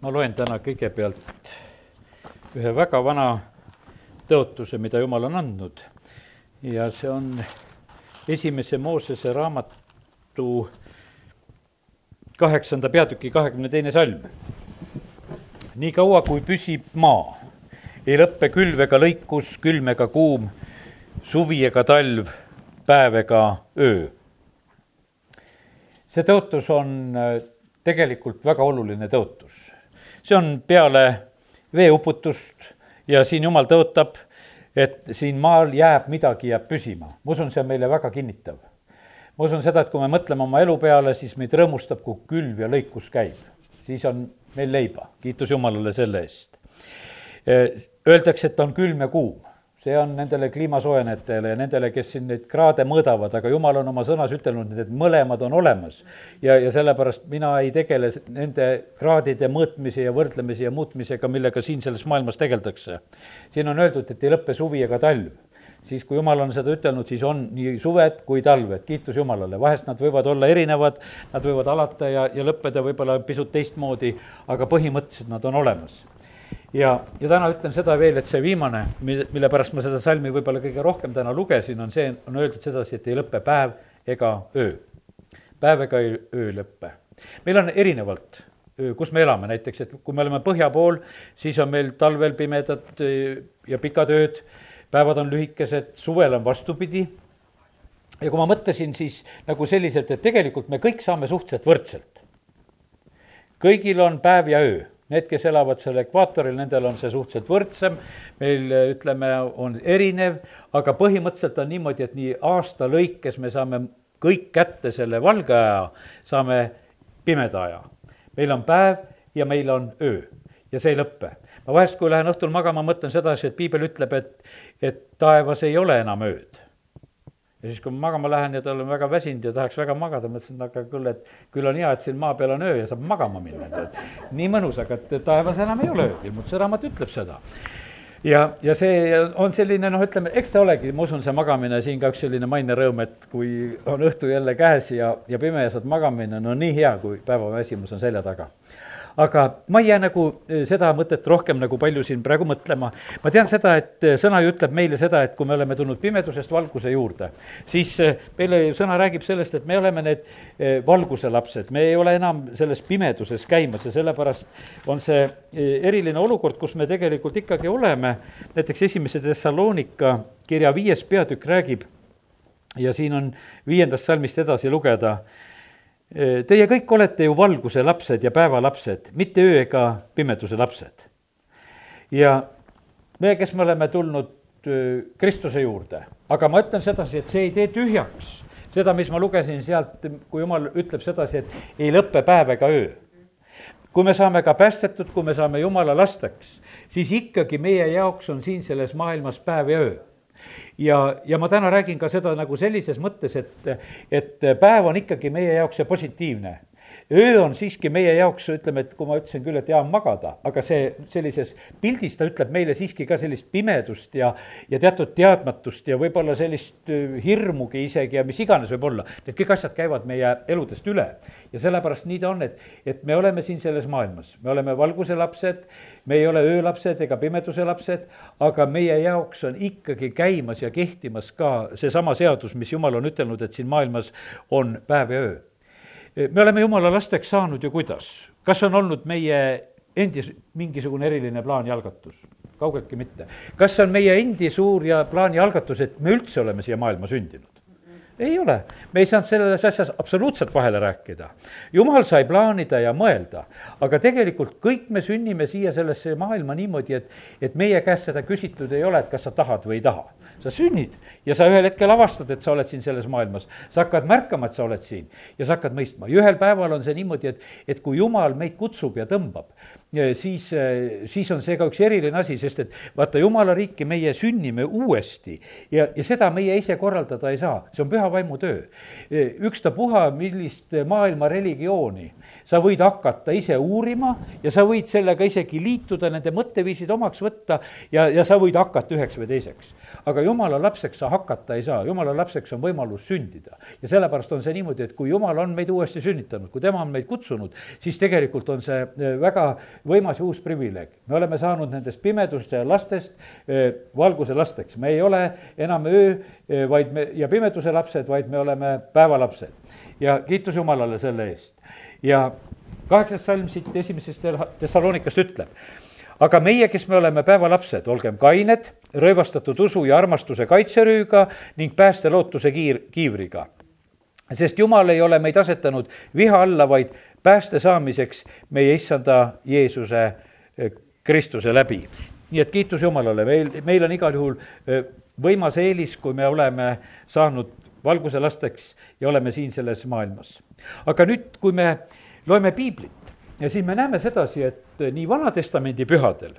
ma loen täna kõigepealt ühe väga vana tõotuse, mida Jumal on andnud ja see on esimese Moosese raamatu kaheksanda peatüki kahekümne teine salm. nii kaua, kui püsib maa, ei lõppe külv ega lõikus, külm ega kuum, suvi ega talv, päev ega öö. see tõotus on tegelikult väga oluline tõotus see on peale veeuputust ja siin jumal tõotab, et siin maal jääb midagi, jääb püsima. ma usun, see on meile väga kinnitav. ma usun seda, et kui me mõtleme oma elu peale, siis meid rõõmustab, kui külv ja lõikus käib. siis on meil leiba, kiitus Jumalale selle eest. Öeldakse, et on külm ja kuum see on nendele kliima soojenejatele ja nendele, kes siin neid kraade mõõdavad, aga jumal on oma sõnas ütelnud, et mõlemad on olemas. ja, ja sellepärast mina ei tegele nende kraadide mõõtmise ja võrdlemise ja muutmisega, millega siin selles maailmas tegeldakse. siin on öeldud, et ei lõppe suvi ega talv siis kui jumal on seda ütelnud, siis on nii suved kui talved, kiitus Jumalale, vahest nad võivad olla erinevad, nad võivad alata ja, ja lõppeda võib-olla pisut teistmoodi, aga põhimõtteliselt nad on olemas ja, ja täna ütlen seda veel, et see viimane, mille, mille pärast ma seda salmi võib-olla kõige rohkem täna lugesin, on see, on öeldud sedasi, et ei lõppe päev ega öö. päev ega öö ei lõppe. meil on erinevalt, kus me elame näiteks, et kui me oleme põhja pool, siis on meil talvel pimedad ja pikad ööd, päevad on lühikesed, suvel on vastupidi. ja kui ma mõtlesin siis nagu selliselt, et tegelikult me kõik saame suhteliselt võrdselt. kõigil on päev ja öö Need, kes elavad seal ekvaatoril, nendel on see suhteliselt võrdsem, meil ütleme, on erinev, aga põhimõtteliselt on niimoodi, et nii aasta lõikes me saame kõik kätte selle valge aja, saame pimeda aja. meil on päev ja meil on öö ja see ei lõppe. ma vahest, kui lähen õhtul magama, mõtlen sedasi, et piibel ütleb, et, et taevas ei ole enam ööd ja siis, kui ma magama lähen ja ta olen väga väsinud ja tahaks väga magada, mõtlesin, et aga küll, et küll on hea, et siin maa peal on öö ja saab magama minna, et nii mõnus, aga et taevas enam ei ole ööd, ilmutuse raamat ütleb seda. ja, ja see on selline noh, ütleme, eks ta olegi, ma usun, see magamine siin ka üks selline maine rõõm, et kui on õhtu jälle käes ja, ja pime ja saad magama minna, no nii hea, kui päevaväsimus on selja taga aga ma ei jää nagu e, seda mõtet rohkem nagu palju siin praegu mõtlema. ma tean seda, et e, sõna ju ütleb meile seda, et kui me oleme tulnud pimedusest valguse juurde, siis e, meile sõna räägib sellest, et me oleme need valguse lapsed, me ei ole enam selles pimeduses käimas ja sellepärast on see eriline olukord, kus me tegelikult ikkagi oleme. näiteks esimese Thessalonika kirja viies peatükk räägib ja siin on viiendast salmist edasi lugeda Teie kõik olete ju valguse lapsed ja päeva lapsed, mitte öö ega pimeduse lapsed. ja me, kes me oleme tulnud Kristuse juurde, aga ma ütlen sedasi, et see ei tee tühjaks seda, mis ma lugesin sealt, kui jumal ütleb sedasi, et ei lõppe päev ega öö. kui me saame ka päästetud, kui me saame jumala lasteks, siis ikkagi meie jaoks on siin selles maailmas päev ja öö ja, ja ma täna räägin ka seda nagu sellises mõttes, et, et päev on ikkagi meie jaoks see positiivne öö on siiski meie jaoks, ütleme, et kui ma ütlesin küll, et hea on magada, aga see sellises pildis ta ütleb meile siiski ka sellist pimedust ja, ja teatud teadmatust ja võib-olla sellist hirmugi isegi ja mis iganes võib olla. Need kõik asjad käivad meie eludest üle ja sellepärast nii ta on, et, et me oleme siin selles maailmas, me oleme valguse lapsed me ei ole öölapsed ega pimeduse lapsed, aga meie jaoks on ikkagi käimas ja kehtimas ka seesama seadus, mis Jumal on ütelnud, et siin maailmas on päev ja öö. Me oleme Jumala lasteks saanud ju kuidas? kas on olnud meie endi mingisugune eriline plaan ja algatus? kaugeltki mitte. kas on meie endi suur ja plaan ja algatus, et me üldse oleme siia maailma sündinud? Ei ole, me ei saanud selles asjas absoluutselt vahele rääkida. jumal sai plaanida ja mõelda, aga tegelikult kõik me sünnime siia sellesse maailma niimoodi, et, et meie käest seda küsitud ei ole, et kas sa tahad või ei taha. sa sünnid ja sa ühel hetkel avastad, et sa oled siin selles maailmas, sa hakkad märkama, et sa oled siin ja sa hakkad mõistma ja ühel päeval on see niimoodi, et, et kui jumal meid kutsub ja tõmbab, siis, siis on see ka üks eriline asi, sest et vaata, jumala riiki meie sünnime uuesti ja, ja seda meie ise korraldada ei saa, see on püha vaimu töö. ükstapuha, millist maailma religiooni sa võid hakata ise uurima ja sa võid sellega isegi liituda, nende mõtteviisid omaks võtta ja, ja sa võid hakata üheks või teiseks. Aga jumala lapseks sa hakata ei saa, jumala lapseks on võimalus sündida. ja sellepärast on see niimoodi, et kui jumal on meid uuesti sünnitanud, kui tema on meid kutsunud, siis tegelikult on see eh, väga võimas ja uus privileeg. me oleme saanud nendest pimeduse lastest eh, valguse lasteks, me ei ole enam öö, eh, vaid me, ja pimeduse lapsed, vaid me oleme päevalapsed. ja kiitus Jumalale selle eest ja kaheksas salm siit esimesest Thessalonikast ütleb, aga meie, kes me oleme päevalapsed, olgem kained, rõivastatud usu ja armastuse kaitserüüga ning päästelootuse kiir, kiivriga. sest Jumal ei ole meid asetanud viha alla, vaid pääste saamiseks meie issanda Jeesuse eh, Kristuse läbi. nii et kiitus Jumalale, meil, meil on igal juhul eh, võimas eelis, kui me oleme saanud valguse lasteks ja oleme siin selles maailmas. aga nüüd, kui me loeme piiblit ja siis me näeme sedasi, et nii Vana-testamendi pühadel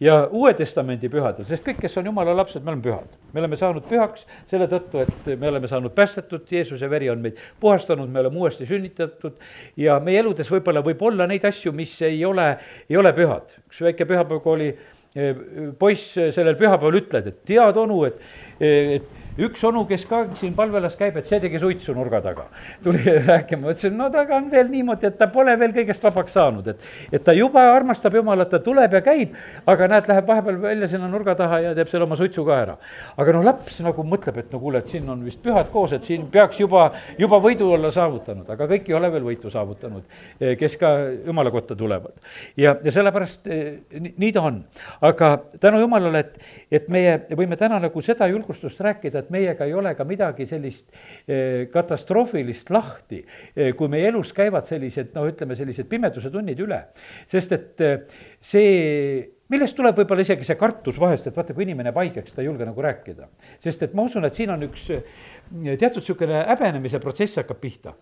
ja Uue Testamendi pühadel, sest kõik, kes on jumala lapsed, me oleme pühad. me oleme saanud pühaks selle tõttu, et me oleme saanud päästetud, Jeesuse veri on meid puhastanud, me oleme uuesti sünnitatud ja meie eludes võib-olla võib olla neid asju, mis ei ole, ei ole pühad. üks väike pühapäevakooli eh, poiss sellel pühapäeval ütled, et tead, onu, et, et üks onu, kes ka siin palvelas käib, et see tegi suitsu nurga taga. tuli rääkima, ütlesin, no ta on veel niimoodi, et ta pole veel kõigest vabaks saanud, et, et ta juba armastab Jumalat, ta tuleb ja käib, aga näed, läheb vahepeal välja sinna nurga taha ja teeb selle oma suitsu ka ära. aga noh, laps nagu mõtleb, et no kuule, et siin on vist pühad koos, et siin peaks juba, juba võidu olla saavutanud, aga kõik ei ole veel võitu saavutanud, eh, kes ka Jumala kotta tulevad. ja, ja sellepärast eh, nii, nii ta on. aga tänu Jumalale, et, et meie võime täna nagu seda julgustust rääkida, et meiega ei ole ka midagi sellist eh, katastroofilist lahti, eh, kui meie elus käivad sellised, noh, ütleme sellised pimeduse tunnid üle. sest et eh, see millest tuleb võib-olla isegi see kartus vahest, et vaata, kui inimene jääb haigeks, ta ei julge nagu rääkida. sest et ma usun, et siin on üks teatud niisugune häbenemise protsess hakkab pihta.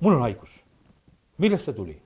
mul on haigus, millest see tuli?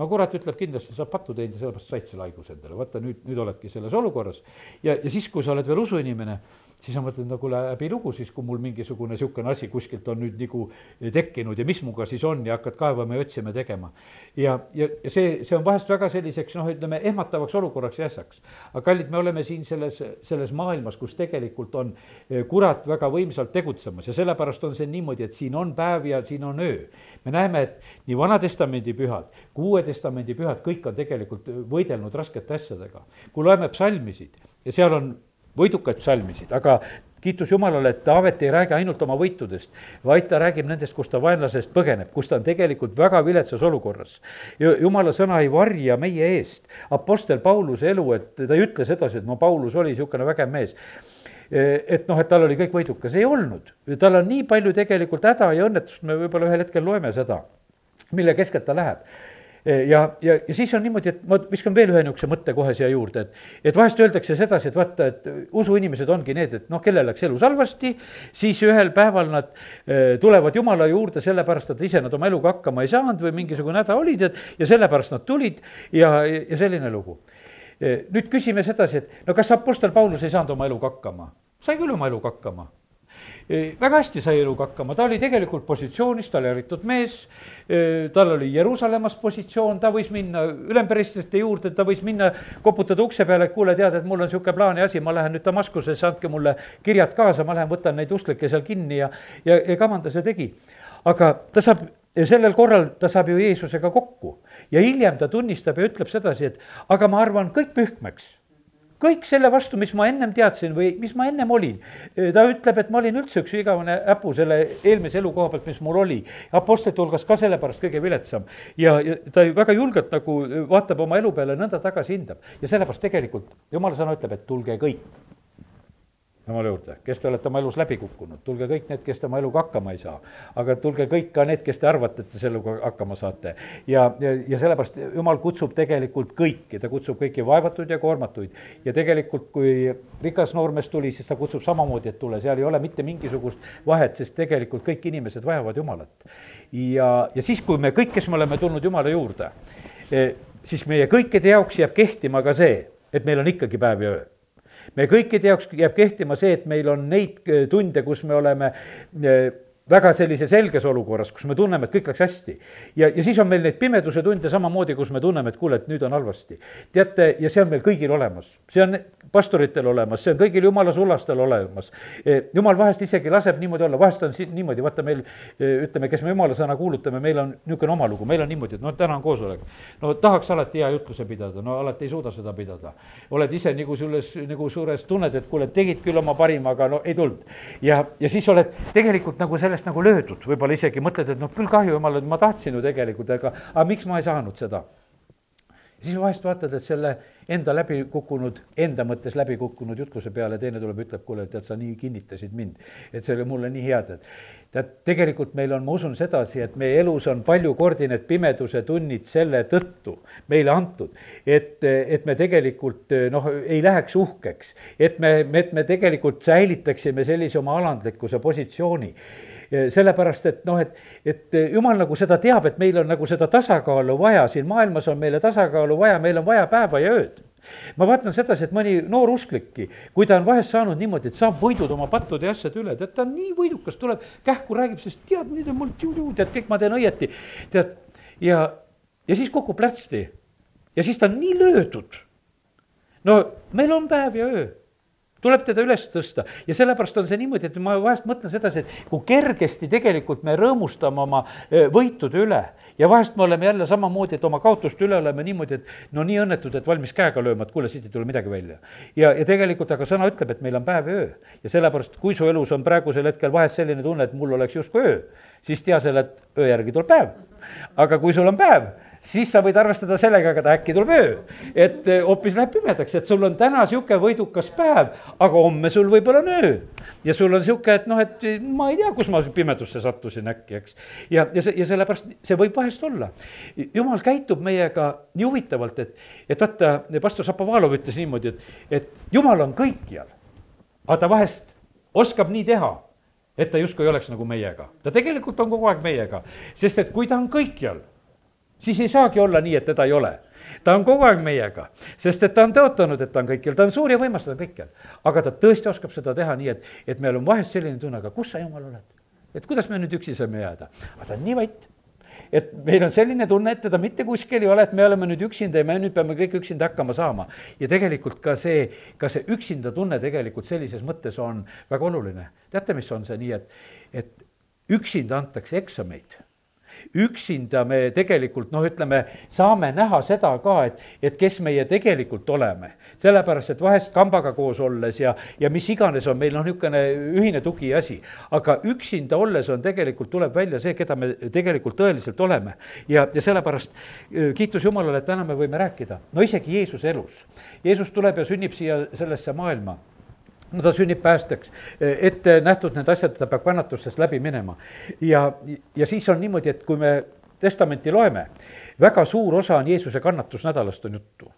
no kurat ütleb kindlasti, sa oled pattu teinud ja sellepärast said selle haiguse endale, vaata nüüd, nüüd oledki selles olukorras. ja, ja siis, kui sa oled veel usuinimene, siis ma mõtlen, no kuule, häbilugu siis, kui mul mingisugune niisugune asi kuskilt on nüüd nagu tekkinud ja mis muga siis on ja hakkad kaevama ja otsima tegema. ja, ja, ja see, see on vahest väga selliseks noh, ütleme ehmatavaks olukorraks ja ässaks. aga kallid, me oleme siin selles, selles maailmas, kus tegelikult on eh, kurat väga võimsalt tegutsemas ja sellepärast on see niimoodi, et siin on päev ja siin on öö. me näeme, et nii Vana-testamendi pühad kui Uue Testamendi pühad, kõik on tegelikult võidelnud raskete asjadega. kui loeme psalmisid ja seal on võidukaid psalmisid, aga kiitus Jumalale, et Taavet ei räägi ainult oma võitudest, vaid ta räägib nendest, kus ta vaenlasest põgeneb, kus ta on tegelikult väga viletsas olukorras. Jumala sõna ei varja meie eest. Apostel Pauluse elu, et ta ei ütle sedasi, et no Paulus oli niisugune vägev mees e, et noh, et tal oli kõik võidukas, ei olnud. tal on nii palju tegelikult häda ja õnnetust, me võib-olla ühel hetkel loeme seda, mille keskelt ta läheb ja, ja, ja siis on niimoodi, et ma viskan veel ühe niisuguse mõtte kohe siia juurde, et et vahest öeldakse sedasi, et vaata, et usuinimesed ongi need, et noh, kellel läks elus halvasti, siis ühel päeval nad e, tulevad Jumala juurde sellepärast, et ise nad oma eluga hakkama ei saanud või mingisugune häda oli, tead, ja sellepärast nad tulid ja, ja selline lugu. E, nüüd küsime sedasi, et no kas Apostel Paulus ei saanud oma eluga hakkama? sai küll oma eluga hakkama väga hästi sai eluga hakkama, ta oli tegelikult positsioonis, ta oli haritud mees, tal oli Jeruusalemmas positsioon, ta võis minna ülempreestrite juurde, ta võis minna, koputada ukse peale, et kuule, tead, et mul on niisugune plaan ja asi, ma lähen nüüd Damaskusesse, andke mulle kirjad kaasa, ma lähen võtan neid usklikke seal kinni ja, ja, ja kamanda see tegi. aga ta saab ja sellel korral ta saab ju Jeesusega kokku. Ja hiljem ta tunnistab ja ütleb sedasi, et aga ma arvan kõik pühkmeks kõik selle vastu, mis ma ennem teadsin või mis ma ennem olin. ta ütleb, et ma olin üldse üks igavene äpu selle eelmise elukoha pealt, mis mul oli. Apostlite hulgas ka sellepärast kõige viletsam. ja, ja ta väga julgelt nagu vaatab oma elu peale, nõnda tagasi hindab. ja sellepärast tegelikult jumala sõna ütleb, et tulge kõik jumala juurde, kes te olete oma elus läbi kukkunud, tulge kõik need, kes te oma eluga hakkama ei saa. aga tulge kõik ka need, kes te arvate, et te sellega hakkama saate. ja, ja, ja sellepärast jumal kutsub tegelikult kõiki, ta kutsub kõiki vaevatuid ja koormatuid. ja tegelikult, kui rikas noormees tuli, siis ta kutsub samamoodi, et tule, seal ei ole mitte mingisugust vahet, sest tegelikult kõik inimesed vajavad Jumalat. ja, ja siis, kui me kõik, kes me oleme tulnud Jumala juurde, eh, siis meie kõikide jaoks jääb kehtima ka see, et meil on ikkagi päev ja öö me kõikide jaoks jääb kehtima see, et meil on neid tunde, kus me oleme väga sellise selges olukorras, kus me tunneme, et kõik läks hästi. ja, ja siis on meil neid pimeduse tunde samamoodi, kus me tunneme, et kuule, et nüüd on halvasti. teate, ja see on meil kõigil olemas, see on pastoritel olemas, see on kõigil jumala sulastel olemas. E, jumal vahest isegi laseb niimoodi olla, vahest on siin niimoodi, vaata meil e, ütleme, kes me jumala sõna kuulutame, meil on niisugune oma lugu, meil on niimoodi, et noh, täna on koosolek. no tahaks alati hea jutluse pidada, no alati ei suuda seda pidada. oled ise nagu selles, nagu suures tunned, et kuule, tegid küll oma parima, aga no ei tulnud. ja, ja siis oled tegelikult nagu selles sellest nagu löödud, võib-olla isegi mõtled, et noh, küll kahju jumal, et ma tahtsin ju tegelikult, aga, aga miks ma ei saanud seda? siis vahest vaatad, et selle enda läbi kukkunud, enda mõttes läbi kukkunud jutluse peale teine tuleb, ütleb, kuule, tead, sa nii kinnitasid mind, et see oli mulle nii hea, tead. tead, tegelikult meil on, ma usun sedasi, et meie elus on palju kordi need pimeduse tunnid selle tõttu meile antud, et, et me tegelikult noh, ei läheks uhkeks, et me, et me tegelikult säilitaksime sellise oma alandlikkuse positsiooni sellepärast et noh, et, et jumal nagu seda teab, et meil on nagu seda tasakaalu vaja, siin maailmas on meile tasakaalu vaja, meil on vaja päeva ja ööd ma vaatan sedasi, et mõni noor usklikki, kui ta on vahest saanud niimoodi, et saab võidud oma pattude ja asjade üle, tead, ta on nii võidukas, tuleb kähku räägib, sest tead, nüüd on mul tšu-tšu, tead, kõik ma teen õieti. tead, ja, ja siis kukub plärtsti ja siis ta on nii löödud. no meil on päev ja öö tuleb teda üles tõsta ja sellepärast on see niimoodi, et ma vahest mõtlen sedasi, et kui kergesti tegelikult me rõõmustame oma võitude üle ja vahest me oleme jälle samamoodi, et oma kaotuste üle oleme niimoodi, et no nii õnnetud, et valmis käega lööma, et kuule, siit ei tule midagi välja. ja, ja tegelikult aga sõna ütleb, et meil on päev ja öö ja sellepärast, kui su elus on praegusel hetkel vahest selline tunne, et mul oleks justkui öö, siis tea selle, et öö järgi tuleb päev. aga kui sul on päev, siis sa võid arvestada sellega, aga äkki tuleb öö. et eh, hoopis läheb pimedaks, et sul on täna niisugune võidukas päev, aga homme sul võib-olla on öö. ja sul on niisugune, et noh, et ma ei tea, kus ma pimedusse sattusin äkki, eks. ja, ja see, ja sellepärast see võib vahest olla. jumal käitub meiega nii huvitavalt, et, et vaata, pastor Šapovalov ütles niimoodi, et, et jumal on kõikjal, aga ta vahest oskab nii teha et ta justkui ei oleks nagu meiega, ta tegelikult on kogu aeg meiega, sest et kui ta on kõikjal siis ei saagi olla nii, et teda ei ole. ta on kogu aeg meiega, sest et ta on tõotanud, et ta on kõikjal, ta on suur ja võimas, ta on kõikjal. aga ta tõesti oskab seda teha nii, et, et meil on vahest selline tunne, aga kus sa, jumal, oled? et kuidas me nüüd üksi saame jääda? aga ta on nii vait et meil on selline tunne, et teda mitte kuskil ei ole, et me oleme nüüd üksinda ja me nüüd peame kõik üksinda hakkama saama. ja tegelikult ka see, ka see üksinda tunne tegelikult sellises mõttes on väga oluline. teate, mis on see nii, et, et üksinda antakse eksameid üksinda me tegelikult noh, ütleme, saame näha seda ka, et, et kes meie tegelikult oleme. sellepärast, et vahest kambaga koos olles ja, ja mis iganes on meil noh, niisugune ühine tugi ja asi. aga üksinda olles on tegelikult, tuleb välja see, keda me tegelikult tõeliselt oleme. ja, ja sellepärast äh, kiitus Jumalale, et täna me võime rääkida, no isegi Jeesuse elus. Jeesus tuleb ja sünnib siia sellesse maailma no ta sünnib päästeks, ette nähtud need asjad, ta peab kannatustest läbi minema. ja, ja siis on niimoodi, et kui me testamenti loeme, väga suur osa on Jeesuse kannatusnädalast on juttu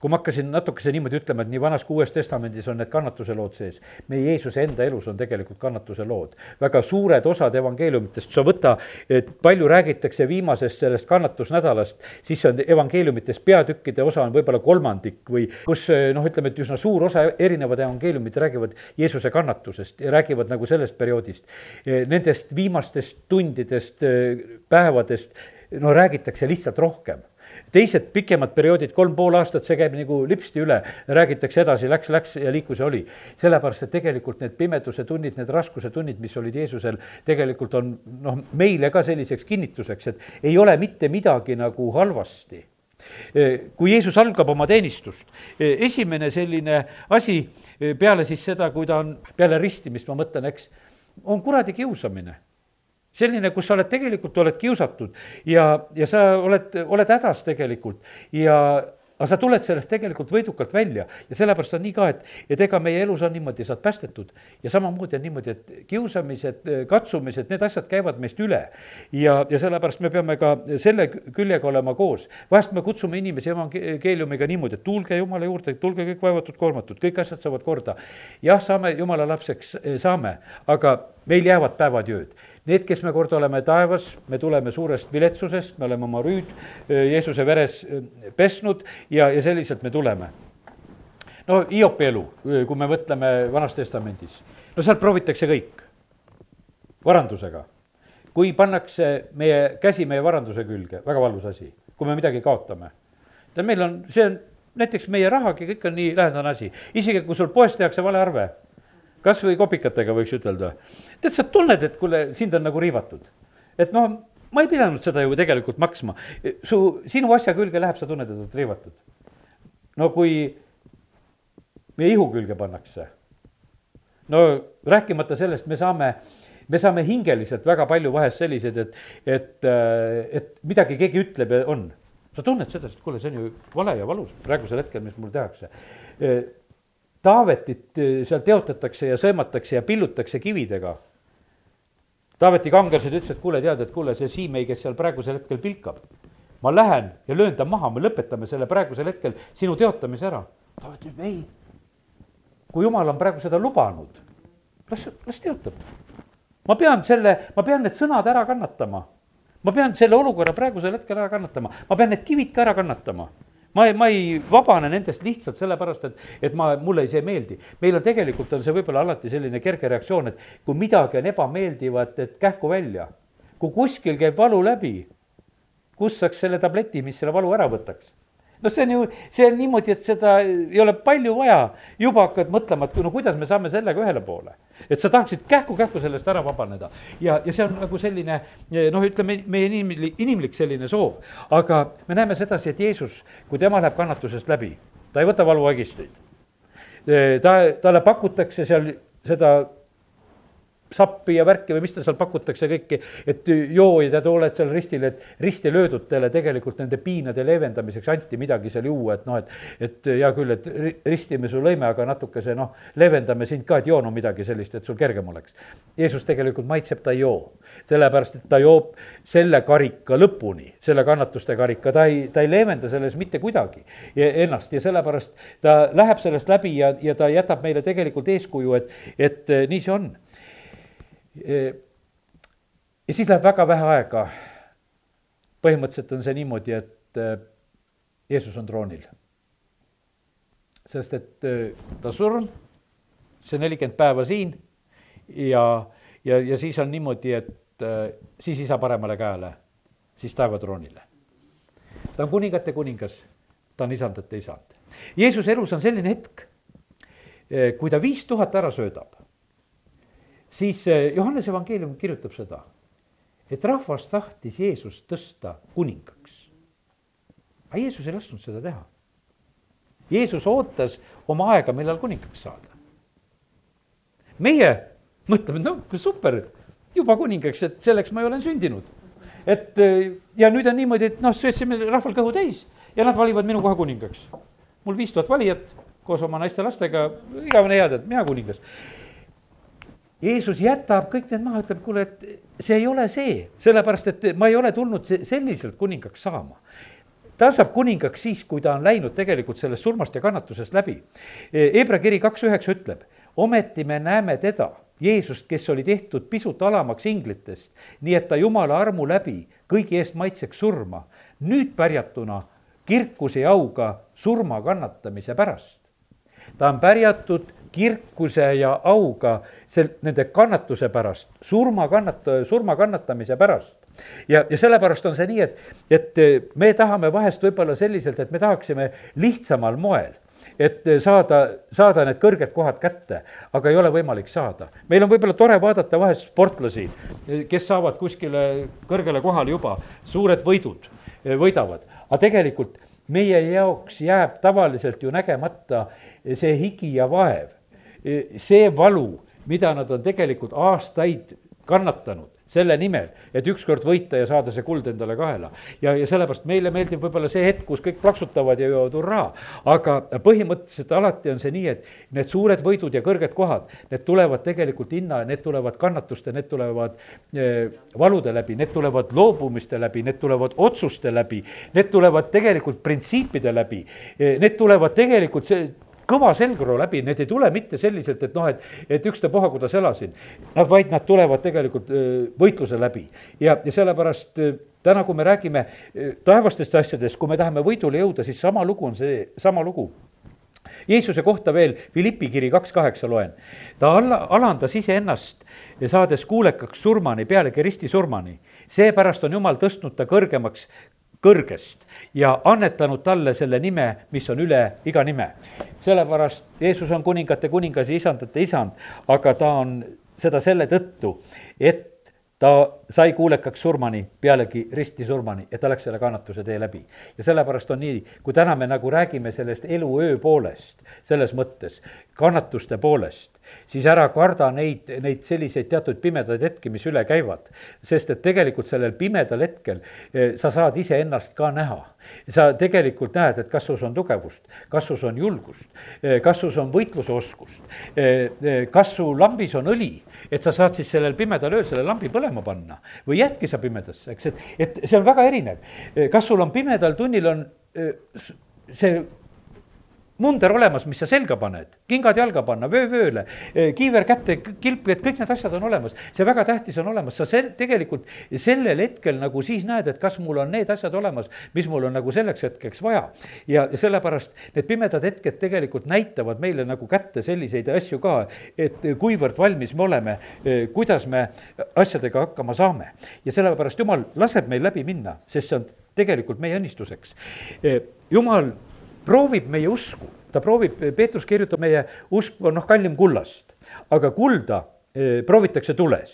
kui ma hakkasin natukese niimoodi ütlema, et nii Vanas kui Uues Testamendis on need kannatuse lood sees, meie Jeesuse enda elus on tegelikult kannatuse lood. väga suured osad evangeeliumitest, sa võta, et palju räägitakse viimasest sellest kannatusnädalast, siis on evangeeliumites peatükkide osa on võib-olla kolmandik või kus noh, ütleme, et üsna suur osa erinevad evangeeliumid räägivad Jeesuse kannatusest ja räägivad nagu sellest perioodist. Nendest viimastest tundidest, päevadest, no räägitakse lihtsalt rohkem teised pikemad perioodid, kolm pool aastat, see käib nagu lipsti üle, räägitakse edasi, läks, läks ja liikus ja oli. sellepärast, et tegelikult need pimeduse tunnid, need raskuse tunnid, mis olid Jeesusel, tegelikult on noh, meile ka selliseks kinnituseks, et ei ole mitte midagi nagu halvasti. Kui Jeesus algab oma teenistust, esimene selline asi peale siis seda, kui ta on peale ristimist, ma mõtlen, eks, on kuradi kiusamine selline, kus sa oled tegelikult, oled kiusatud ja, ja sa oled, oled hädas tegelikult ja aga sa tuled sellest tegelikult võidukalt välja ja sellepärast on nii ka, et, et ega meie elus on niimoodi, sa oled päästetud ja samamoodi on niimoodi, et kiusamised, katsumised, need asjad käivad meist üle. ja, ja sellepärast me peame ka selle küljega olema koos. vahest me kutsume inimesi evangeeliumiga niimoodi, et tulge Jumala juurde, tulge kõik vaevatud, koormatud, kõik asjad saavad korda. jah, saame Jumala lapseks, saame, aga meil jäävad päevad ja ööd Need, kes me kord oleme taevas, me tuleme suurest viletsusest, me oleme oma rüüd Jeesuse veres pesnud ja, ja selliselt me tuleme. no Hiopi elu, kui me mõtleme Vanas Testamendis, no sealt proovitakse kõik varandusega. kui pannakse meie käsi meie varanduse külge, väga valus asi, kui me midagi kaotame. tead, meil on, see on näiteks meie rahagi, kõik on nii lähedane asi, isegi kui sul poes tehakse vale arve, kas või kopikatega võiks ütelda. tead, sa tunned, et kuule, sind on nagu riivatud. et noh, ma ei pidanud seda ju tegelikult maksma. su, sinu asja külge läheb, sa tunned, et oled riivatud. no kui meie ihu külge pannakse, no rääkimata sellest, me saame me saame hingeliselt väga palju vahest selliseid, et, et, et midagi keegi ütleb ja on. sa tunned seda, et kuule, see on ju vale ja valus praegusel hetkel, mis mul tehakse. Taavetit seal teotatakse ja sõimatakse ja pillutakse kividega Taaveti kangelased ütlesid, et kuule, tead, et kuule, see Siimei, kes seal praegusel hetkel pilkab, ma lähen ja löön ta maha, me lõpetame selle praegusel hetkel sinu teotamise ära. Taavet ütleb ei. kui jumal on praegu seda lubanud, las, las teotab. ma pean selle, ma pean need sõnad ära kannatama. ma pean selle olukorra praegusel hetkel ära kannatama, ma pean need kivid ka ära kannatama ma ei, ma ei vabane nendest lihtsalt sellepärast, et, et ma, mulle see ei meeldi. meil on tegelikult, on see võib-olla alati selline kerge reaktsioon, et kui midagi on ebameeldivat, et kähku välja. kui kuskil käib valu läbi, kus saaks selle tableti, mis selle valu ära võtaks no see on ju, see on niimoodi, et seda ei ole palju vaja, juba hakkad mõtlema, et no kuidas me saame sellega ühele poole. Et sa tahaksid kähku-kähku sellest ära vabaneda ja, ja see on nagu selline noh, ütleme meie inimlik, inimlik selline soov. aga me näeme sedasi, et Jeesus, kui tema läheb kannatusest läbi, ta ei võta valuvaigisteid. ta, talle pakutakse seal seda sappi ja värki või mis tal seal pakutakse kõiki, et joo ja tead, oled seal ristil, et risti löödutele tegelikult nende piinade leevendamiseks anti midagi seal juua, et noh, et et hea küll, et ristime su lõime, aga natukese noh, leevendame sind ka, et joo no midagi sellist, et sul kergem oleks. Jeesus tegelikult maitseb, ta ei joo. sellepärast, et ta joob selle karika lõpuni, selle kannatuste karika, ta ei, ta ei leevenda selles mitte kuidagi ennast ja sellepärast ta läheb sellest läbi ja, ja ta jätab meile tegelikult eeskuju, et, et nii see on ja siis läheb väga vähe aega. põhimõtteliselt on see niimoodi, et äh, Jeesus on troonil. sest et äh, ta surm, see nelikümmend päeva siin ja, ja, ja siis on niimoodi, et äh, siis isa paremale käele, siis taevatroonile. ta on kuningate kuningas, ta on isandate isand. Jeesuse elus on selline hetk, kui ta viis tuhat ära söödab, siis eh, Johannese evangeelium kirjutab seda, et rahvas tahtis Jeesust tõsta kuningaks. aga Jeesus ei lasknud seda teha. Jeesus ootas oma aega, millal kuningaks saada. meie mõtleme, no super, juba kuningaks, et selleks ma ju olen sündinud. et eh, ja nüüd on niimoodi, et noh, söötsime rahval kõhu täis ja nad valivad minu kohe kuningaks. mul viis tuhat valijat koos oma naiste-lastega, igavene head, et mina kuningas Jeesus jätab kõik need maha, ütleb, kuule, et see ei ole see, sellepärast et ma ei ole tulnud selliselt kuningaks saama ta saab kuningaks siis, kui ta on läinud tegelikult sellest surmast ja kannatusest läbi. Hebra kiri kaks üheksa ütleb, ometi me näeme teda, Jeesust, kes oli tehtud pisut alamaks inglitest, nii et ta jumala armu läbi kõigi eest maitseks surma, nüüd pärjatuna kirkuse ja auga surma kannatamise pärast. Ta on pärjatud kirkuse ja auga sel-, nende kannatuse pärast, surma kannat-, surma kannatamise pärast. ja, ja sellepärast on see nii, et, et me tahame vahest võib-olla selliselt, et me tahaksime lihtsamal moel et saada, saada need kõrged kohad kätte, aga ei ole võimalik saada. meil on võib-olla tore vaadata vahest sportlasi, kes saavad kuskile kõrgele kohale juba, suured võidud, võidavad, aga tegelikult meie jaoks jääb tavaliselt ju nägemata see higi ja vaev, see valu, mida nad on tegelikult aastaid kannatanud selle nimel, et ükskord võita ja saada see kuld endale kaela. ja, ja sellepärast meile meeldib võib-olla see hetk, kus kõik plaksutavad ja joovad hurraa, aga põhimõtteliselt alati on see nii, et need suured võidud ja kõrged kohad, need tulevad tegelikult hinna, need tulevad kannatuste, need tulevad eh, valude läbi, need tulevad loobumiste läbi, need tulevad otsuste läbi, need tulevad tegelikult printsiipide läbi, eh, need tulevad tegelikult see, kõva selgroo läbi, need ei tule mitte selliselt, et noh, et, et ükstapuha, kuidas elasin. Vaid nad tulevad tegelikult võitluse läbi ja, ja sellepärast täna, kui me räägime taevastest asjadest, kui me tahame võidule jõuda, siis sama lugu on see, sama lugu Jeesuse kohta veel Philippi kiri kaks kaheksa loen. ta alla, alandas iseennast, saades kuulekaks surmani, pealegi ristisurmani. seepärast on Jumal tõstnud ta kõrgemaks kõrgest ja annetanud talle selle nime, mis on üle iga nime. sellepärast Jeesus on kuningate kuningas ja isandate isand, aga ta on seda selle tõttu, et ta sai kuulekaks surmani, pealegi ristisurmani, et ta läks selle kannatuse tee läbi. ja sellepärast on nii, kui täna me nagu räägime sellest elu öö poolest, selles mõttes, kannatuste poolest, siis ära karda neid, neid selliseid teatud pimedaid hetki, mis üle käivad. sest et tegelikult sellel pimedal hetkel eh, sa saad iseennast ka näha. sa tegelikult näed, et kas sus on tugevust, kas sus on julgust, eh, kas sus on võitluseoskust, eh, kas su lambis on õli, et sa saad siis sellel pimedal ööl selle lambi põlema panna või jäädki sa pimedasse, eks, et, et see on väga erinev. kas sul on pimedal tunnil on see munder olemas, mis sa selga paned, kingad jalga panna, vöö vööle, kiiver kätte, kilp, et kõik need asjad on olemas. see väga tähtis on olemas, sa sel-, tegelikult sellel hetkel nagu siis näed, et kas mul on need asjad olemas, mis mul on nagu selleks hetkeks vaja. ja, sellepärast need pimedad hetked tegelikult näitavad meile nagu kätte selliseid asju ka, et kuivõrd valmis me oleme, kuidas me asjadega hakkama saame. ja sellepärast Jumal laseb meil läbi minna, sest see on tegelikult meie õnnistuseks. Jumal proovib meie usku, ta proovib, Peetrus kirjutab, meie usk on noh, kallim kullast, aga kulda eh, proovitakse tules.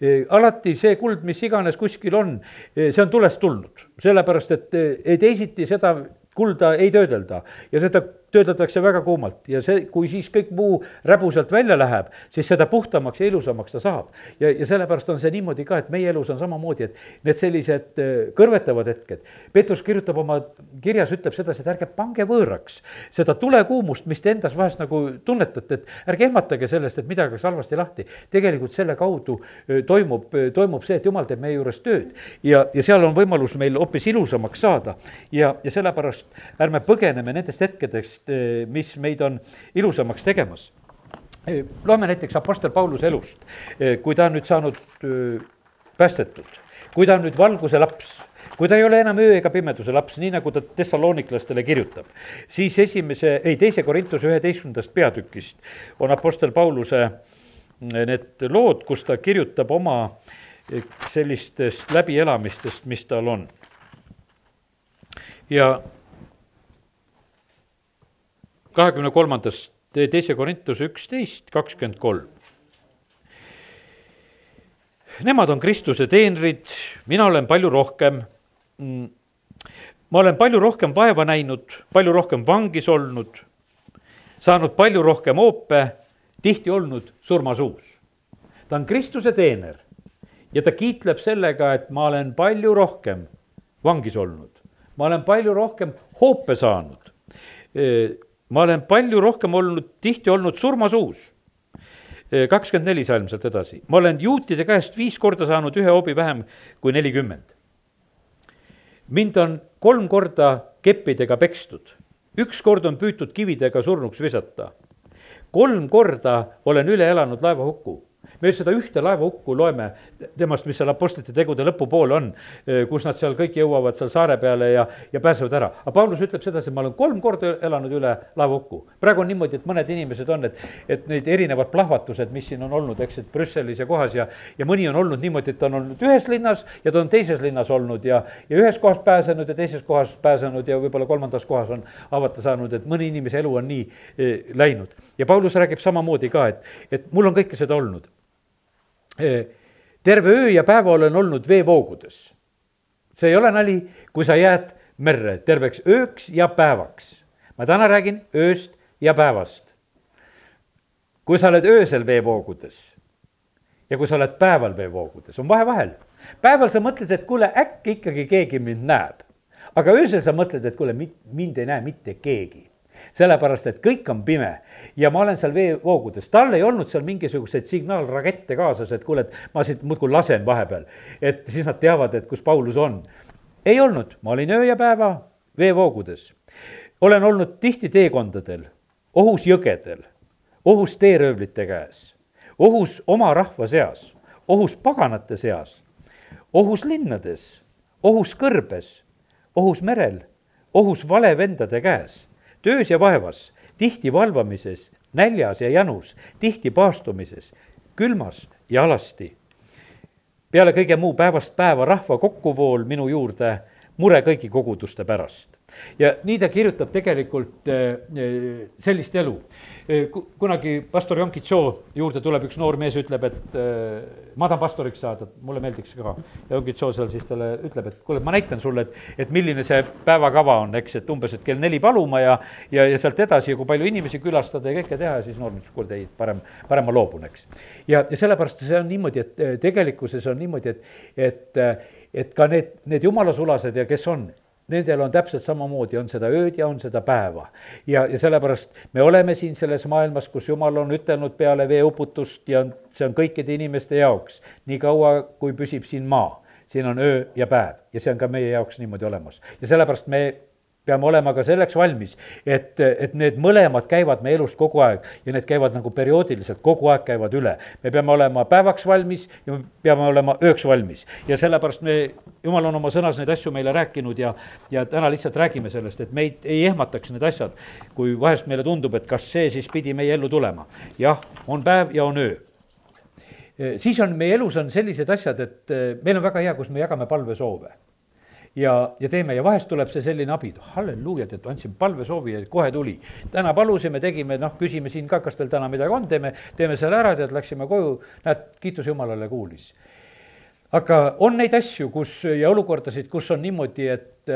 Eh, alati see kuld, mis iganes kuskil on, eh, see on tulest tulnud, sellepärast et teisiti seda kulda ei töödelda. Ja seda töödeldakse väga kuumalt ja see, kui siis kõik muu räbu sealt välja läheb, siis seda puhtamaks ja ilusamaks ta saab. ja, ja sellepärast on see niimoodi ka, et meie elus on samamoodi, et need sellised äh, kõrvetavad hetked. Peetrus kirjutab oma kirjas, ütleb sedasi, et ärge pange võõraks seda tulekuumust, mis te endas vahest nagu tunnetate, et ärge ehmatage sellest, et midagi oleks halvasti lahti. tegelikult selle kaudu äh, toimub, äh, toimub see, et jumal teeb meie juures tööd ja, ja seal on võimalus meil hoopis ilusamaks saada ja, ja sellepärast ärme põgeneme nendest hetkedest, sellest, eh, mis meid on ilusamaks tegemas. Eh, loeme näiteks Apostel Pauluse elust, eh, kui ta on nüüd saanud päästetud, kui ta on nüüd valguse laps kui ta ei ole enam öö ega pimeduse laps, nii nagu ta tessalooniklastele kirjutab, siis esimese, ei, teise Korintuse üheteistkümnendast peatükist on Apostel Pauluse need lood, kus ta kirjutab oma sellistest läbielamistest, mis tal on. ja kahekümne kolmandast, teise Korintuse üksteist, kakskümmend kolm. Nemad on Kristuse teenrid, mina olen palju rohkem. Mm, ma olen palju rohkem vaeva näinud, palju rohkem vangis olnud, saanud palju rohkem hoope, tihti olnud surmasuus. ta on Kristuse teener ja ta kiitleb sellega, et ma olen palju rohkem vangis olnud, ma olen palju rohkem hoope saanud ma olen palju rohkem olnud, tihti olnud surmasuus. kakskümmend neli salm sealt edasi, ma olen juutide käest viis korda saanud ühe hoobi vähem kui nelikümmend. mind on kolm korda keppidega pekstud, üks kord on püütud kividega surnuks visata. kolm korda olen üle elanud laevahuku me seda ühte laevahukku loeme temast, mis seal Apostlite tegude lõpupool on, eh, kus nad seal kõik jõuavad seal saare peale ja, ja pääsevad ära. aga Paulus ütleb sedasi, ma olen kolm korda elanud üle laevahukku. praegu on niimoodi, et mõned inimesed on, et, et need erinevad plahvatused, mis siin on olnud, eks, et Brüsselis ja kohas ja, ja mõni on olnud niimoodi, et ta on olnud ühes linnas ja ta on teises linnas olnud ja, ja ühes kohas pääsenud ja teises kohas pääsenud ja võib-olla kolmandas kohas on avata saanud, et mõni inimese elu on nii eh, läinud. ja Paulus räägib samamoodi ka, et, et mul on kõike seda olnud terve öö ja päeva olen olnud veevoogudes. see ei ole nali, kui sa jääd merre terveks ööks ja päevaks. ma täna räägin ööst ja päevast. kui sa oled öösel veevoogudes ja kui sa oled päeval veevoogudes, on vahe vahel. päeval sa mõtled, et kuule, äkki ikkagi keegi mind näeb. aga öösel sa mõtled, et kuule, mind ei näe mitte keegi sellepärast et kõik on pime ja ma olen seal veevoogudes, tal ei olnud seal mingisuguseid signaalrakette kaasas, et kuule, et ma siit muudkui lasen vahepeal. et siis nad teavad, et kus Paulus on. ei olnud, ma olin öö ja päeva veevoogudes. olen olnud tihti teekondadel, ohus jõgedel, ohus teeröövlite käes, ohus oma rahva seas, ohus paganate seas, ohus linnades, ohus kõrbes, ohus merel, ohus valevendade käes töös ja vaevas, tihti valvamises, näljas ja janus, tihti paastumises, külmas ja alasti. peale kõige muu päevast päeva rahva kokkuvool minu juurde, mure kõigi koguduste pärast ja nii ta kirjutab tegelikult äh, äh, sellist elu. Äh, kunagi pastor Jonki Tšoo juurde tuleb üks noor mees, ütleb, et ma tahan pastoriks saada, mulle meeldiks ka. ja Jonki Tšoo seal siis talle ütleb, et kuule, ma näitan sulle, et, et milline see päevakava on, eks, et umbes, et kell neli paluma ja, ja, ja sealt edasi ja kui palju inimesi külastada ja kõike teha ja siis noor ütles, kuule, ei, parem, parem ma loobun, eks. ja, ja sellepärast see on niimoodi, et tegelikkuses on niimoodi, et, et, et ka need, need jumalasulased ja kes on nendel on täpselt samamoodi, on seda ööd ja on seda päeva. ja, ja sellepärast me oleme siin selles maailmas, kus Jumal on ütelnud peale veeuputust ja see on kõikide inimeste jaoks, niikaua kui püsib siin maa siin on öö ja päev ja see on ka meie jaoks niimoodi olemas. ja sellepärast me peame olema ka selleks valmis, et, et need mõlemad käivad meie elust kogu aeg ja need käivad nagu perioodiliselt, kogu aeg käivad üle. me peame olema päevaks valmis ja me peame olema ööks valmis ja sellepärast me, jumal on oma sõnas neid asju meile rääkinud ja, ja täna lihtsalt räägime sellest, et meid ei ehmataks need asjad, kui vahest meile tundub, et kas see siis pidi meie ellu tulema. jah, on päev ja on öö siis on meie elus on sellised asjad, et meil on väga hea, kus me jagame palvesoove ja, ja teeme ja vahest tuleb see selline abi, halleluuja, tead, andsin palvesoovi ja kohe tuli. täna palusime, tegime, noh, küsime siin ka, kas teil täna midagi on, teeme, teeme selle ära, tead, läksime koju, näed, kiitus Jumalale, kuulis aga on neid asju, kus ja olukordasid, kus on niimoodi, et,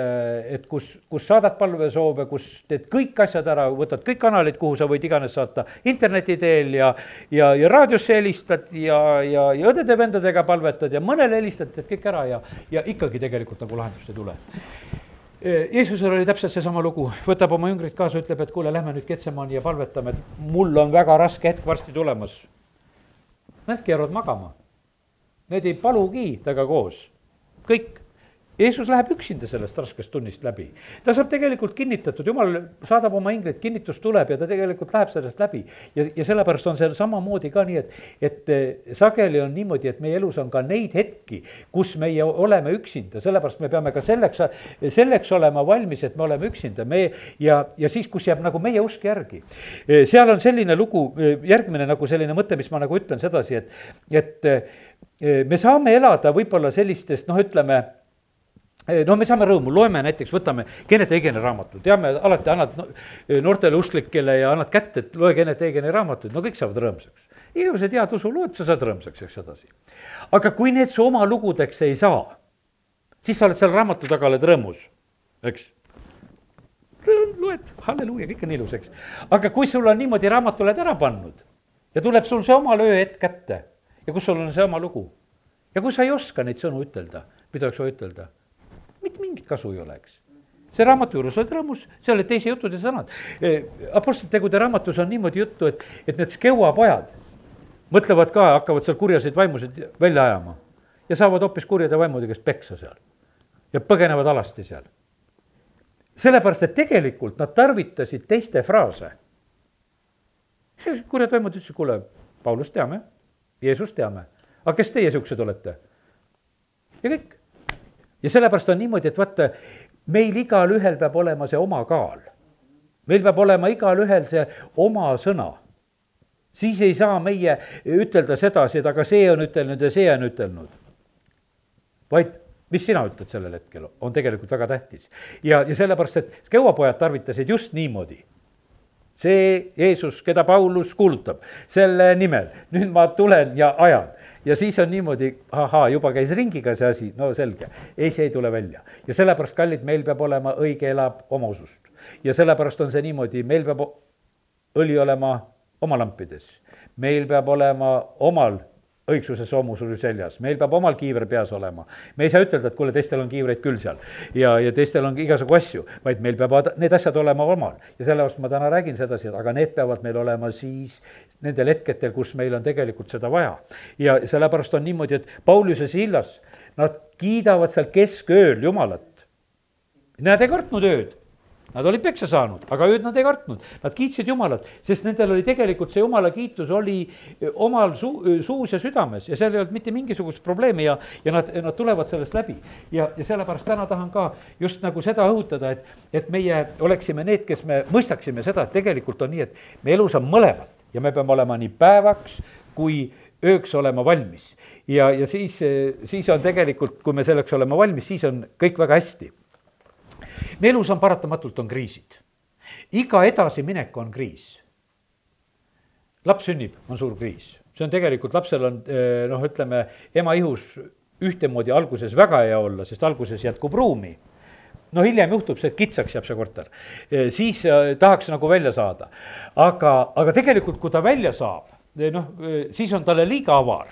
et kus, kus saadad palvesoove, kus teed kõik asjad ära, võtad kõik kanalid, kuhu sa võid iganes saata interneti teel ja, ja, ja raadiosse helistad ja, ja, ja õdede-vendadega palvetad ja mõnele helistad, teed kõik ära ja, ja ikkagi tegelikult nagu lahendust ei tule. Jeesusel oli täpselt seesama lugu, võtab oma jüngrid kaasa, ütleb, et kuule, lähme nüüd Ketsemani ja palvetame, et mul on väga raske hetk varsti tulemas. Nad keeravad magama Need ei palugi temaga koos, kõik Jeesus läheb üksinda sellest raskest tunnist läbi. ta saab tegelikult kinnitatud, jumal saadab oma ingleid, kinnitus tuleb ja ta tegelikult läheb sellest läbi. ja, ja sellepärast on see samamoodi ka nii, et, et eh, sageli on niimoodi, et meie elus on ka neid hetki, kus meie oleme üksinda, sellepärast me peame ka selleks, selleks olema valmis, et me oleme üksinda, me ja, ja siis, kus jääb nagu meie usk järgi. Eh, seal on selline lugu, eh, järgmine nagu selline mõte, mis ma nagu ütlen sedasi, et, et me saame elada võib-olla sellistest, noh, ütleme no me saame rõõmu, loeme näiteks, võtame Kennet Eigeni raamatu, teame, alati annad no, noortele usklikele ja annad kätte, et loe Kennet Eigeni raamatuid, no kõik saavad rõõmsaks. igasugused head usulood, sa saad rõõmsaks, eks edasi. aga kui need su oma lugudeks ei saa, siis sa oled seal raamatu taga, oled rõõmus, eks loed, halleluuja, kõik on ilus, eks. aga kui sul on niimoodi raamatu oled ära pannud ja tuleb sul see oma ööhetk kätte ja kus sul on see oma lugu ja kui sa ei oska neid sõnu ütelda, mida oleks vaja ütelda mitte mingit kasu ei ole, eks see raamatu juures oled rõõmus, seal olid teise jutud ja sõnad. E, Apostlite tegude raamatus on niimoodi juttu, et, et need Skeua pojad mõtlevad ka, hakkavad seal kurjaseid vaimusid välja ajama ja saavad hoopis kurjade vaimude käest peksa seal ja põgenevad alasti seal. sellepärast, et tegelikult nad tarvitasid teiste fraase. kurjad vaimud ütlesid, kuule, Paulust teame, Jeesust teame, aga kes teie siuksed olete? ja kõik ja sellepärast on niimoodi, et vaata, meil igalühel peab olema see oma kaal. meil peab olema igalühel see oma sõna. siis ei saa meie ütelda sedasi, et aga see on ütelnud ja see on ütelnud. vaid mis sina ütled sellel hetkel, on tegelikult väga tähtis. ja, ja sellepärast, et keuapojad tarvitasid just niimoodi see Jeesus, keda Paulus kuulutab, selle nimel, nüüd ma tulen ja ajan. Ja siis on niimoodi, ahaa, juba käis ringiga see asi, no selge, ei, see ei tule välja. ja sellepärast, kallid, meil peab olema õige elab oma usust. ja sellepärast on see niimoodi, meil peab õli olema oma lampides, meil peab olema omal õigsuse soomu sul seljas, meil peab omal kiiver peas olema. me ei saa ütelda, et kuule, teistel on kiivreid küll seal ja, ja teistel on igasugu asju, vaid meil peavad need asjad olema omal. ja sellepärast ma täna räägin sedasi, et aga need peavad meil olema siis nendel hetkedel, kus meil on tegelikult seda vaja. ja sellepärast on niimoodi, et Paulus ja Sillas, nad kiidavad seal keskööl Jumalat. Nad ei kartnud ööd Nad olid peksa saanud, aga ööd nad ei kartnud, nad kiitsid Jumalat, sest nendel oli tegelikult see Jumala kiitus oli omal suu, suus ja südames ja seal ei olnud mitte mingisugust probleemi ja, ja nad, nad tulevad sellest läbi. ja, ja sellepärast täna tahan ka just nagu seda õhutada, et, et meie oleksime need, kes me mõistaksime seda, et tegelikult on nii, et meie elus on mõlemat ja me peame olema nii päevaks kui ööks olema valmis. ja, ja siis, siis on tegelikult, kui me selleks oleme valmis, siis on kõik väga hästi meie elus on paratamatult, on kriisid. iga edasiminek on kriis. laps sünnib, on suur kriis, see on tegelikult, lapsel on eh, noh, ütleme ema ihus ühtemoodi alguses väga hea olla, sest alguses jätkub ruumi no hiljem juhtub see, et kitsaks jääb see korter, eh, siis eh, tahaks nagu välja saada. aga, aga tegelikult, kui ta välja saab, noh, siis on talle liiga avar.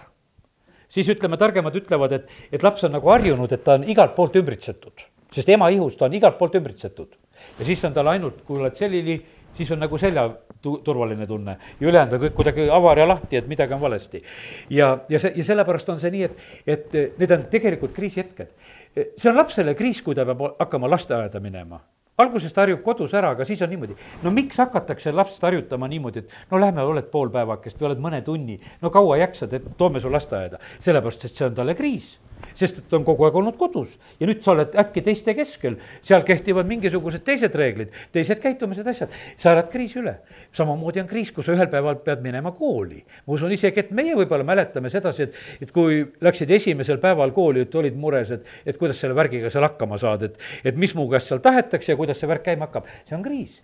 siis ütleme, targemad ütlevad, et, et laps on nagu harjunud, et ta on igalt poolt ümbritsetud sest ema ihus ta on igalt poolt ümbritsetud. ja siis on tal ainult, kui oled selili, siis on nagu selja tu-, turvaline tunne ja ülejäänud on kõik kuidagi avar ja lahti, et midagi on valesti. ja, ja see, ja sellepärast on see nii, et, et need on tegelikult kriisihetked. see on lapsele kriis, kui ta peab hakkama lasteaeda minema alguses ta harjub kodus ära, aga siis on niimoodi, no miks hakatakse last harjutama niimoodi, et no lähme, oled pool päevakest või oled mõne tunni, no kaua jaksad, et toome su lasteaeda, sellepärast et see on talle kriis sest et ta on kogu aeg olnud kodus. Ja nüüd sa oled äkki teiste keskel, seal kehtivad mingisugused teised reeglid, teised käitumised, asjad, sa elad kriisi üle. samamoodi on kriis, kus sa ühel päeval pead minema kooli. ma usun isegi, et meie võib-olla mäletame sedasi, et, et kui läksid esimesel päeval kooli, et olid mures, et, et kuidas selle värgiga seal hakkama saad, et, et mis mu käest seal tahetakse ja kuidas see värk käima hakkab, see on kriis.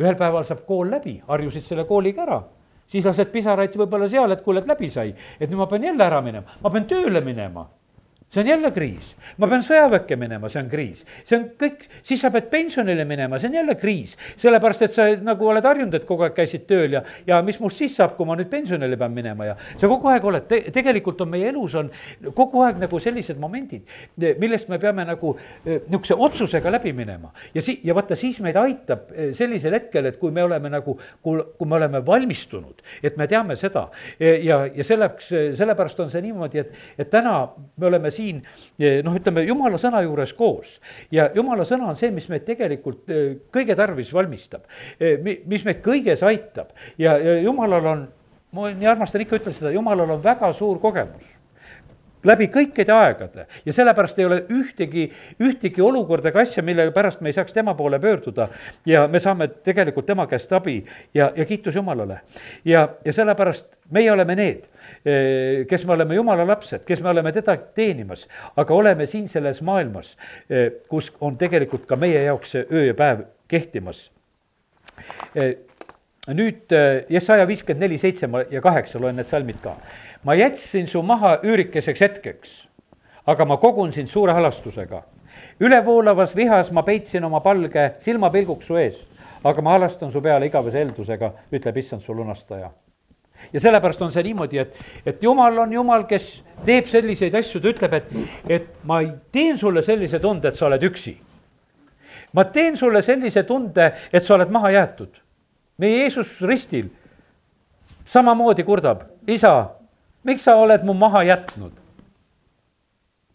ühel päeval saab kool läbi, harjusid selle kooliga ära. Siis lased pisaraid võib-olla seal, et kuule, et läbi sai, et nüüd ma pean jälle ära minema, ma pean tööle minema see on jälle kriis, ma pean sõjaväkke minema, see on kriis, see on kõik, siis sa pead pensionile minema, see on jälle kriis. sellepärast, et sa nagu oled harjunud, et kogu aeg käisid tööl ja, ja mis must siis saab, kui ma nüüd pensionile pean minema ja sa kogu aeg oled te,, tegelikult on meie elus on kogu aeg nagu sellised momendid, millest me peame nagu eh, niisuguse otsusega läbi minema. ja si-, ja vaata, siis meid aitab eh, sellisel hetkel, et kui me oleme nagu, kui, kui me oleme valmistunud, et me teame seda ja, ja selleks, sellepärast on see niimoodi, et, et täna me oleme siin siin eh, noh, ütleme jumala sõna juures koos. ja jumala sõna on see, mis meid tegelikult eh, kõige tarvis valmistab, eh, mis meid kõiges aitab ja, ja jumalal on, ma nii armastan ikka ütelda seda, jumalal on väga suur kogemus läbi kõikide aegade ja sellepärast ei ole ühtegi, ühtegi olukorda ega asja, mille pärast me ei saaks tema poole pöörduda. ja me saame tegelikult tema käest abi ja, ja kiitus Jumalale. ja, ja sellepärast meie oleme need Eh, kes me oleme jumala lapsed, kes me oleme teda teenimas, aga oleme siin selles maailmas, eh, kus on tegelikult ka meie jaoks see öö ja päev kehtimas. Eh, nüüd Jesaja viiskümmend neli, seitse ja kaheksa loen need salmid ka. ma jätsin su maha üürikeseks hetkeks, aga ma kogun sind suure halastusega. ülevoolavas vihas ma peitsin oma palge silmapilguks su ees, aga ma halastan su peale igavese eeldusega, ütleb issand su lunastaja ja sellepärast on see niimoodi, et, et jumal on jumal, kes teeb selliseid asju, ta ütleb, et, et ma teen sulle sellise tunde, et sa oled üksi. ma teen sulle sellise tunde, et sa oled maha jäetud. meie Jeesus ristil samamoodi kurdab, isa, miks sa oled mu maha jätnud?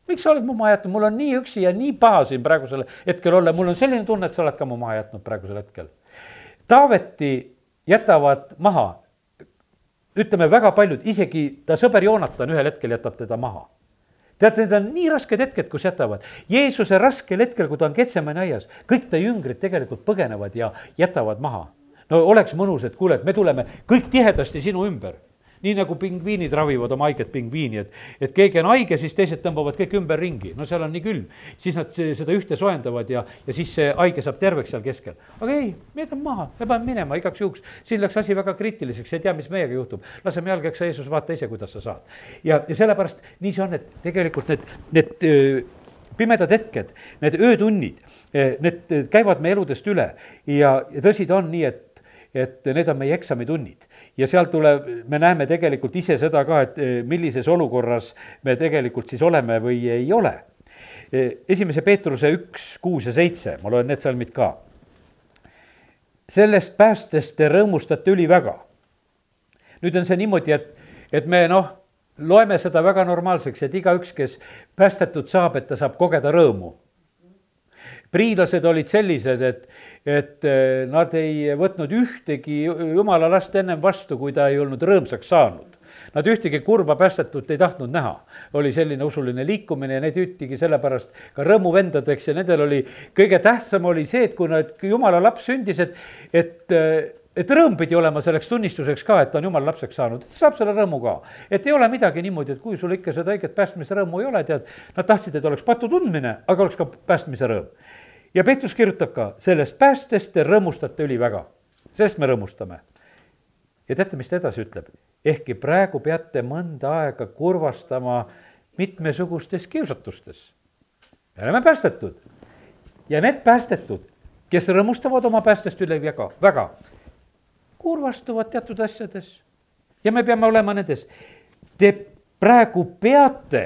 miks sa oled mu maha jätnud, mul on nii üksi ja nii paha siin praegusel hetkel olla, mul on selline tunne, et sa oled ka mu maha jätnud praegusel hetkel. Taaveti jätavad maha ütleme, väga paljud, isegi ta sõber Joonatan ühel hetkel jätab teda maha. teate, need on nii rasked hetked, kus jätavad. Jeesuse raskel hetkel, kui ta on Ketsemani aias, kõik ta jüngrid tegelikult põgenevad ja jätavad maha. no oleks mõnus, et kuule, et me tuleme kõik tihedasti sinu ümber nii nagu pingviinid ravivad oma haiget pingviini, et, et keegi on haige, siis teised tõmbavad kõik ümberringi, no seal on nii külm. siis nad seda ühte soojendavad ja, ja siis see haige saab terveks seal keskel. aga ei, me jätame maha, me paneme minema igaks juhuks. siin läks asi väga kriitiliseks, ei tea, mis meiega juhtub. laseme jalga, eks sa, Jeesus, vaata ise, kuidas sa saad. ja, ja sellepärast nii see on, et tegelikult need, need öö, pimedad hetked, need öötunnid, need käivad meie eludest üle ja, ja tõsi ta on nii, et et need on meie eksamitunnid ja sealt tuleb, me näeme tegelikult ise seda ka, et eh, millises olukorras me tegelikult siis oleme või ei ole. Eh, esimese Peetruse üks, kuus ja seitse, ma loen need salmid ka. sellest päästest te rõõmustate üliväga. nüüd on see niimoodi, et, et me noh, loeme seda väga normaalseks, et igaüks, kes päästetud saab, et ta saab kogeda rõõmu priilased olid sellised, et, et eh, nad ei võtnud ühtegi jumala last ennem vastu, kui ta ei olnud rõõmsaks saanud. Nad ühtegi kurba päästetut ei tahtnud näha. oli selline usuline liikumine ja neid hüütigi sellepärast ka rõõmuvendadeks ja nendel oli, kõige tähtsam oli see, et kui nad, jumala laps sündis, et, et et rõõm pidi olema selleks tunnistuseks ka, et ta on jumala lapseks saanud, et saab selle rõõmu ka. et ei ole midagi niimoodi, et kui sul ikka seda õiget päästmise rõõmu ei ole, tead, nad tahtsid, et oleks patu tundmine, aga oleks ka päästmise rõõm. Ja Peetrus kirjutab ka, sellest päästest te rõõmustate üliväga, sellest me rõõmustame. ja teate, mis ta edasi ütleb? ehkki praegu peate mõnda aega kurvastama mitmesugustes kiusatustes. me oleme päästetud ja need päästetud, kes rõõmustavad oma päästest üle väga, väga kurvastuvad teatud asjades ja me peame olema nendes. Te praegu peate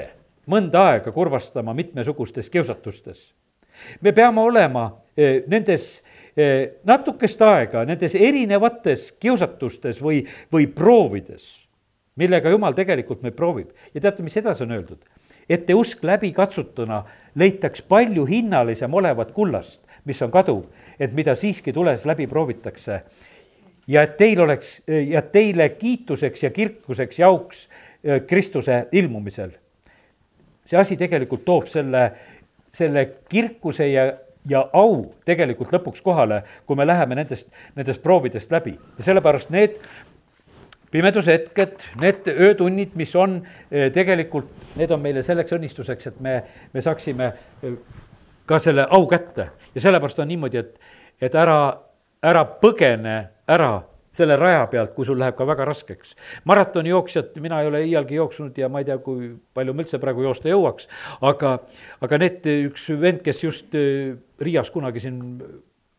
mõnda aega kurvastama mitmesugustes kiusatustes. Me peame olema eh, nendes eh, natukest aega nendes erinevates kiusatustes või, või proovides, millega jumal tegelikult meid proovib. ja teate, mis edasi on öeldud? et te usk läbikatsutuna leitaks palju hinnalisem olevat kullast, mis on kaduv, et mida siiski tules läbi proovitakse ja et teil oleks ja teile kiituseks ja kirkuseks ja auks Kristuse ilmumisel. see asi tegelikult toob selle, selle kirkuse ja, ja au tegelikult lõpuks kohale, kui me läheme nendest, nendest proovidest läbi. Ja sellepärast need pimedushetked, need öötunnid, mis on äh, tegelikult, need on meile selleks õnnistuseks, et me, me saaksime äh, ka selle au kätte. Ja sellepärast on niimoodi, et, et ära, ära põgene ära selle raja pealt, kui sul läheb ka väga raskeks. maratonijooksjat mina ei ole iialgi jooksnud ja ma ei tea, kui palju ma üldse praegu joosta jõuaks, aga, aga need, üks vend, kes just äh, Riias kunagi siin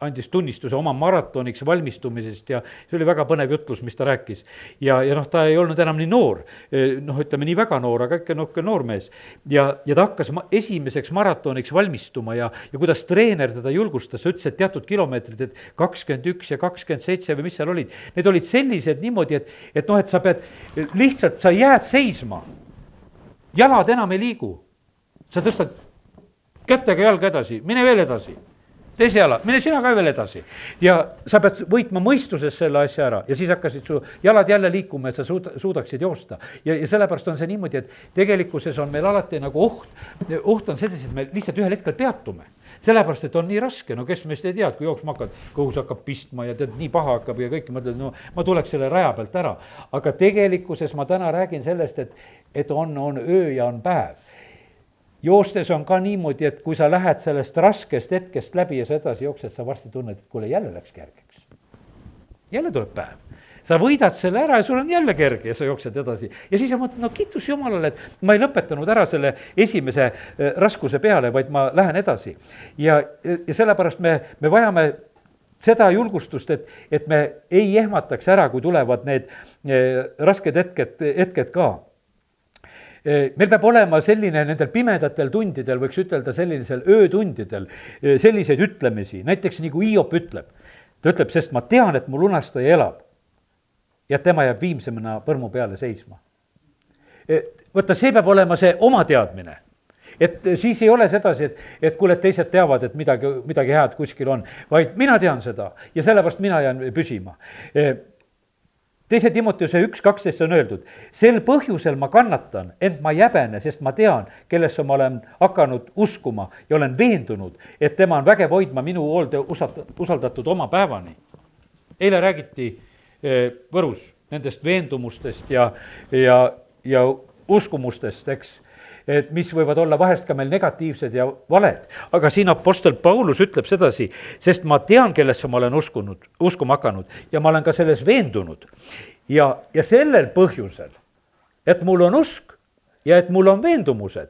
andis tunnistuse oma maratoniks valmistumisest ja see oli väga põnev jutlus, mis ta rääkis. ja, ja noh, ta ei olnud enam nii noor, noh, ütleme nii väga noor, aga ikka niisugune noormees. ja, ja ta hakkas ma, esimeseks maratoniks valmistuma ja, ja kuidas treener teda julgustas, ütles, et teatud kilomeetrid, et kakskümmend üks ja kakskümmend seitse või mis seal olid, need olid sellised niimoodi, et, et noh, et sa pead, lihtsalt sa jääd seisma. jalad enam ei liigu. sa tõstad kätega jalga edasi, mine veel edasi teise jala, mine sina ka veel edasi. ja sa pead võitma mõistuses selle asja ära ja siis hakkasid su jalad jälle liikuma, et sa suuda, suudaksid joosta. ja, ja sellepärast on see niimoodi, et tegelikkuses on meil alati nagu oht, oht on selles, et me lihtsalt ühel hetkel peatume sellepärast, et on nii raske, no kes meist ei tea, et kui jooksma hakkad, kõhus hakkab pistma ja tead, nii paha hakkab ja kõik, mõtled, no ma tuleks selle raja pealt ära. aga tegelikkuses ma täna räägin sellest, et, et on, on öö ja on päev joostes on ka niimoodi, et kui sa lähed sellest raskest hetkest läbi ja sa edasi jooksed, sa varsti tunned, et kuule, jälle läks kergeks. jälle tuleb päev. sa võidad selle ära ja sul on jälle kerge ja sa jooksed edasi. ja siis sa mõtled, no kiitus Jumalale, et ma ei lõpetanud ära selle esimese äh, raskuse peale, vaid ma lähen edasi. ja, ja sellepärast me, me vajame seda julgustust, et, et me ei ehmataks ära, kui tulevad need äh, rasked hetked, hetked ka meil peab olema selline nendel pimedatel tundidel, võiks ütelda sellisel öötundidel, selliseid ütlemisi, näiteks nagu Hiop ütleb. ta ütleb, sest ma tean, et mu lunastaja elab ja tema jääb viimsemana põrmu peale seisma. vaata, see peab olema see oma teadmine et siis ei ole sedasi, et, et kuule, et teised teavad, et midagi, midagi head kuskil on, vaid mina tean seda ja sellepärast mina jään püsima teise Timoteuse üks kaksteist on öeldud, sel põhjusel ma kannatan, ent ma ei häbene, sest ma tean, kellesse ma olen hakanud uskuma ja olen veendunud, et tema on vägev hoidma minu hoolde usaldatud oma päevani. eile räägiti eh, Võrus nendest veendumustest ja, ja, ja uskumustest, eks et mis võivad olla vahest ka meil negatiivsed ja valed. aga siin Apostel Paulus ütleb sedasi, sest ma tean, kellesse ma olen uskunud, uskuma hakanud ja ma olen ka selles veendunud. ja, ja sellel põhjusel, et mul on usk ja et mul on veendumused,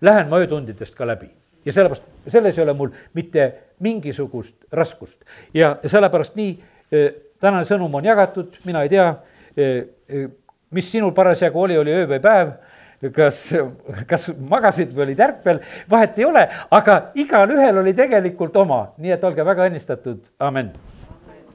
lähen ma öötundidest ka läbi ja sellepärast, selles ei ole mul mitte mingisugust raskust ja sellepärast nii eh, tänane sõnum on jagatud, mina ei tea, eh, eh, mis sinul parasjagu oli, oli öö või päev kas, kas magasid või olid ärkvel, vahet ei ole, aga igalühel oli tegelikult oma, nii et olge väga õnnistatud, amin